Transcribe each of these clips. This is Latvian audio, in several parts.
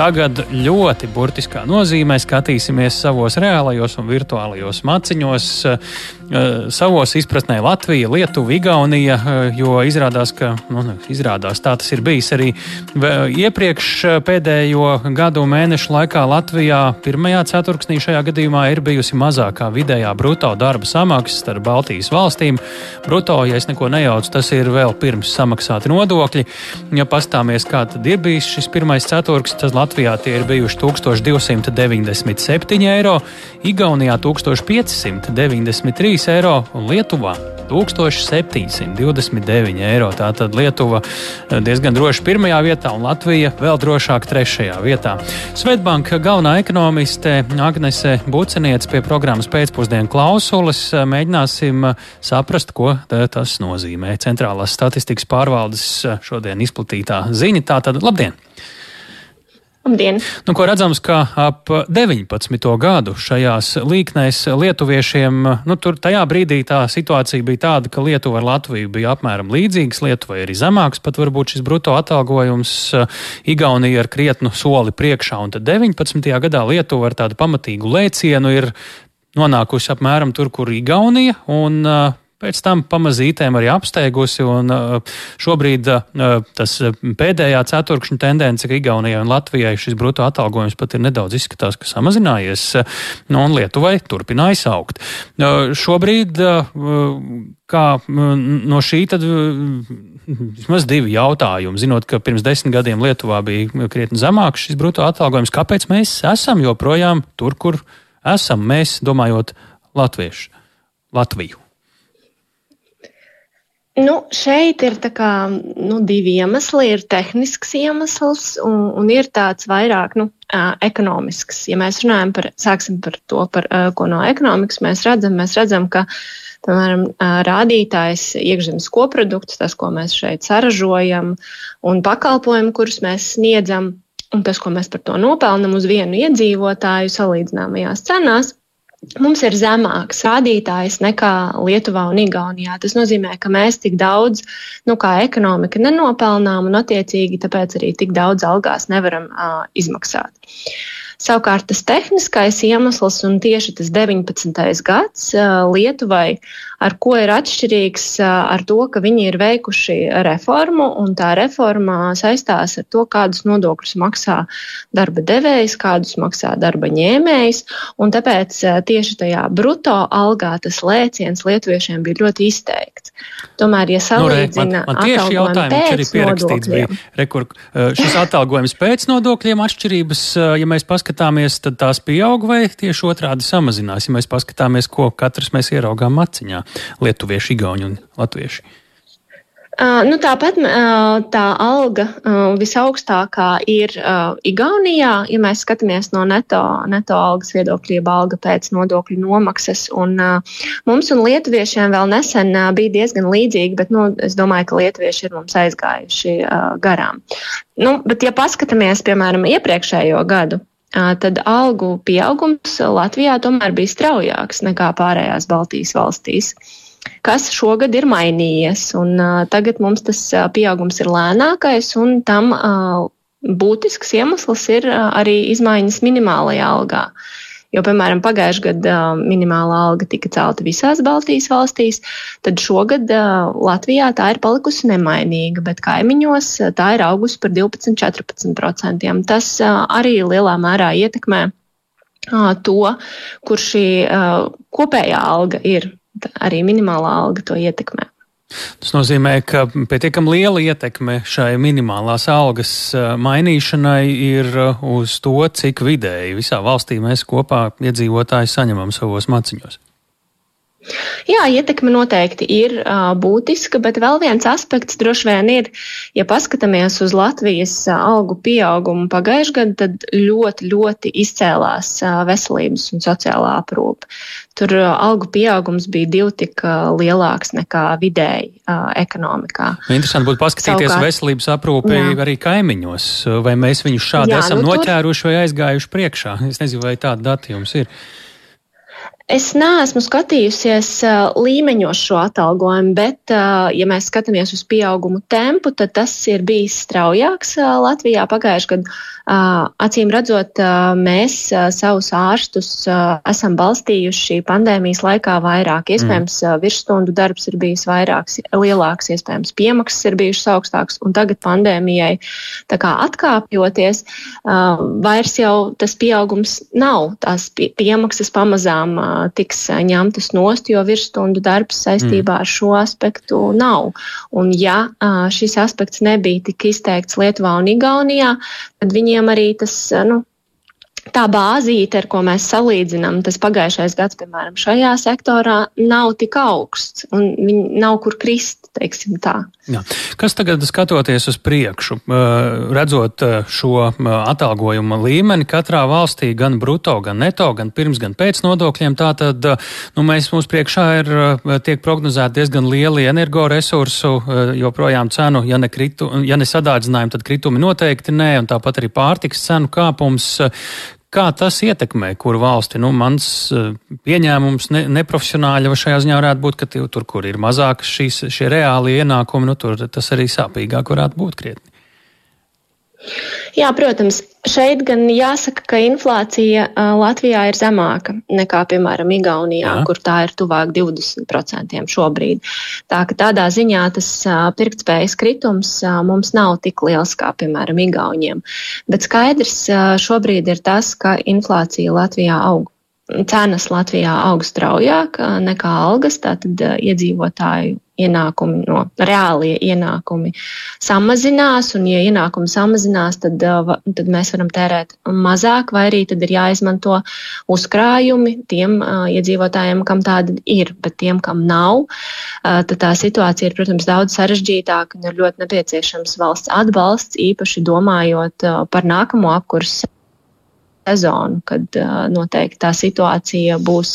tagad ļoti burtiskā nozīmē skatīsimies savos reālajos un virtuālajos maciņos, savos izpratnē Latvija, Lietuva, Igaunija, jo izrādās, ka nu, izrādās, tā tas ir bijis arī iepriekš pēdējo gadu mēnešu laikā Latvijā pirmajā ceturksnī šajā gadījumā ir bijusi mazākā vidējā bruto darba samaksa starp Baltijas valstīm. Bruto, ja es neko nejaucu, tas ir vēl pirms samaksāti nodokļi. Ja pastāmies, kā tad ir bijis šis pirmais ceturksnis, tad Latvijā tie ir bijuši 1297 eiro, Igaunijā 1593 eiro un Lietuvā 1729 eiro. Tātad Lietuva diezgan droši pirmajā vietā un Latvija vēl drošāk trešajā vietā. Svetbanka galvenā ekonomiste Agnese Buceniec pie programmas pēcpusdienu klausulas mēģināsim saprast, ko tas nozīmē. Centrālās statistikas pārvaldes šodien izplatītā ziņa. Tātad, labdien! Labdien! Nu, ko redzams, ka ap 19. gadu šajās līknēs lietuviešiem, nu, tur tajā brīdī tā situācija bija tāda, ka Lietuva ar Latviju bija apmēram līdzīgas, Lietuvai arī zemāks, pat varbūt šis bruto atalgojums, Igaunija ar krietnu soli priekšā, un tad 19. gadā Lietuva ar tādu pamatīgu lēcienu ir nonākusi apmēram tur, kur Igaunija, un pēc tam pamazītēm arī apsteigusi. Un, uh, šobrīd uh, tas pēdējā ceturkšņa tendence, ka Igaunijai un Latvijai šis bruto atalgojums pat ir nedaudz izskatās, ka samazinājies, nu, un Lietuvai turpinājis augt. Šobrīd, kā no šī tad vismaz divi jautājumi, zinot, ka pirms desmit gadiem Lietuvā bija krietni zemāks šis bruto atalgojums, kāpēc mēs esam joprojām tur, kur esam mēs, domājot latviešu, Latviju? Nu, šeit ir kā, nu, divi iemesli. Ir tehnisks iemesls un, un ir tāds vairāk nu, ekonomisks. Ja mēs runājam par, par to, par, ko no ekonomikas mēs redzam, mēs redzam, ka piemēram, rādītājs iekšzemes koprodukts, tas, ko mēs šeit saražojam, un pakalpojumi, kurus mēs sniedzam, un tas, ko mēs par to nopelnam uz vienu iedzīvotāju salīdzināmajās cenās, mums ir zemāks rādītājs nekā Lietuvā un Igaunijā. Tas nozīmē, ka mēs tik daudz, nu, kā ekonomika, nenopelnām un, attiecīgi, tāpēc arī tik daudz algās nevaram uh, izmaksāt. Savukārt tas tehniskais iemesls un tieši tas 19. gads Lietuvai, ar ko ir atšķirīgs ar to, ka viņi ir veikuši reformu un tā reforma saistās ar to, kādus nodokļus maksā darba devējs, kādus maksā darba ņēmējs, un tāpēc tieši tajā bruto algā tas lēciens lietuviešiem bija ļoti izteikts. Tomēr, ja salīdzina nu, re, man, man tieši jautājumi arī pierakstīts bija, rekur, šis atalgojums pēc nodokļiem atšķirības, ja mēs paskatāmies, tad tās pieaug vai tieši otrādi samazinās, ja mēs paskatāmies, ko katrs mēs ieraugām maciņā - lietuvieši, igauņi un latvieši. Uh, nu, tāpat uh, tā alga uh, visaugstākā ir Igaunijā, ja mēs skatāmies no neto, neto algas viedokļa, jeb alga pēc nodokļu nomaksas. Un, mums un lietuviešiem vēl nesen bija diezgan līdzīgi, bet nu, es domāju, ka lietuvieši ir mums aizgājuši garām. Nu, bet, ja paskatāmies, piemēram, iepriekšējo gadu, tad algu pieaugums Latvijā tomēr bija straujāks nekā pārējās Baltijas valstīs, kas šogad ir mainījies. Un, tagad mums tas pieaugums ir lēnākais, un tam būtisks iemesls ir arī izmaiņas minimālajā algā. Jo, piemēram, pagājušajā gadā minimālā alga tika celta visās Baltijas valstīs, tad šogad Latvijā tā ir palikusi nemainīga, bet kaimiņos tā ir augusi par 12-14%. Tas arī lielā mērā ietekmē to, kur šī kopējā alga ir. Arī minimālā alga to ietekmē. Tas nozīmē, ka pietiekami liela ietekme šai minimālās algas eh, mainīšanai ir eh, uz to, cik vidēji visā valstī mēs kopā iedzīvotāji saņemam savos maciņos. Jā, ietekme noteikti ir uh, būtiska, bet vēl viens aspekts droši vien ir, ja paskatāmies uz Latvijas algu pieaugumu pagājušajā gadā, tad ļoti, ļoti izcēlās uh, veselības un sociālā aprūpe. Tur uh, algu pieaugums bija divi tik uh, lielāks nekā vidēji uh, ekonomikā. Nu, interesanti būtu paskatīties Savukārt, veselības aprūpi jā. arī kaimiņos, vai mēs viņus šādi jā, esam nu, noķēruši tur... vai aizgājuši priekšā. Es nezinu, vai tāda dati jums ir. Es neesmu skatījusies uh, līmeņos šo atalgojumu, bet, uh, ja mēs skatāmies uz pieaugumu tempu, tad tas ir bijis straujāks uh, Latvijā. Pagājušajā gadā Acīm redzot, mēs savus ārstus esam balstījuši pandēmijas laikā vairāk. Iespējams, mm. virsstundu darbs ir bijis vairāks, lielāks, iespējams, piemaksas ir bijušas augstākas, un tagad pandēmijai atkāpjoties, vairs jau tas pieaugums nav. Tās piemaksas pamazām tiks ņemtas nost, jo virsstundu darbs saistībā mm. ar šo aspektu nav. Un ja šis aspekts nebija tik izteikts Lietuvā un Igaunijā, tad viņiem arī tas, nu, tā bāzīte, ar ko mēs salīdzinām, tas pagājušais gads, piemēram, šajā sektorā, nav tik augsts un viņi nav kur krist, teiksim tā. Jā. Kas tagad skatoties uz priekšu, redzot šo atalgojuma līmeni katrā valstī, gan bruto, gan neto, gan pirms, gan pēc nodokļiem, tā tad, nu, mēs mums priekšā ir, tiek prognozēti diezgan lieli energoresursu, joprojām cenu, ja ne, kritu, ja ne sadārdzinājumi, tad kritumi noteikti nē, un tāpat arī pārtiks cenu kāpums. Kā tas ietekmē, kur valsti? Nu, mans eh, pieņēmums ne, neprofesionāļa šajā ziņā varētu būt, ka tur, kur ir mazāk šīs, šie reāli ienākumi, nu, tur tas arī sāpīgāk varētu būt krietni. Jā, protams, šeit gan jāsaka, ka inflācija Latvijā ir zemāka nekā, piemēram, Igaunijā, Jā. kur tā ir tuvāk 20% šobrīd. Tā ka tādā ziņā tas pirktspējas kritums mums nav tik liels kā, piemēram, Igauniem. Bet skaidrs šobrīd ir tas, ka inflācija Latvijā aug cenas Latvijā aug straujāk nekā algas, tātad iedzīvotāju ienākumi no reālie ienākumi samazinās, un ja ienākumi samazinās, tad, tad mēs varam tērēt mazāk, vai arī tad ir jāizmanto uzkrājumi tiem uh, iedzīvotājiem, kam tāda ir, bet tiem, kam nav, uh, tad tā situācija ir, protams, daudz sarežģītāka un ir ļoti nepieciešams valsts atbalsts, īpaši domājot uh, par nākamo apkursu sezonu, kad noteikti tā situācija būs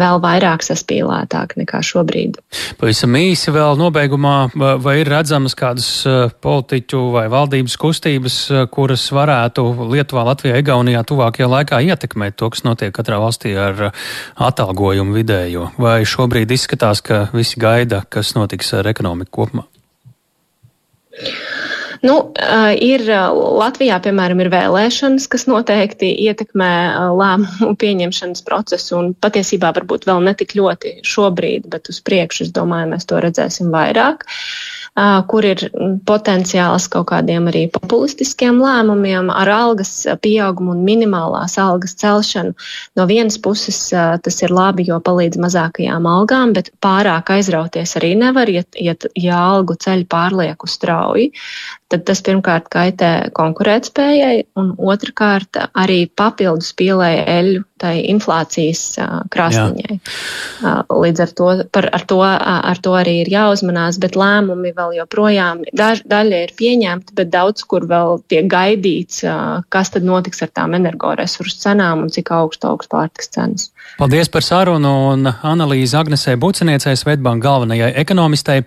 vēl vairāk saspīlētāka nekā šobrīd. Pavisam īsi vēl nobeigumā, vai ir redzamas kādas politiķu vai valdības kustības, kuras varētu Lietuvā, Latvijā, Igaunijā tuvākajā laikā ietekmēt to, kas notiek katrā valstī ar atalgojumu vidējo? Vai šobrīd izskatās, ka visi gaida, kas notiks ar ekonomiku kopumā? Nu, ir Latvijā, piemēram, ir vēlēšanas, kas noteikti ietekmē lēmumu pieņemšanas procesu, un patiesībā varbūt vēl netik ļoti šobrīd, bet uz priekšu, es domāju, mēs to redzēsim vairāk. Uh, kur ir potenciāls kaut kādiem arī populistiskiem lēmumiem ar algas pieaugumu un minimālās algas celšanu. No vienas puses tas ir labi, jo palīdz mazākajām algām, bet pārāk aizrauties arī nevar, ja, ja, ja algu ceļ pārlieku strauji. Tad tas pirmkārt kaitē konkurētspējai, un otrkārt arī papildus pielēja eļu tai inflācijas krāsniņai. Līdz ar to, par, ar, to, ar to arī ir jāuzmanās, bet lēmumi vēl joprojām daž, daļa ir pieņemta, bet daudz kur vēl tiek gaidīts, kas tad notiks ar tām energoresursu cenām un cik augstu augs pārtiks cenas. Paldies par sarunu un analīzi Agnesē Buciniecei, Svetbanka galvenajai ekonomistei.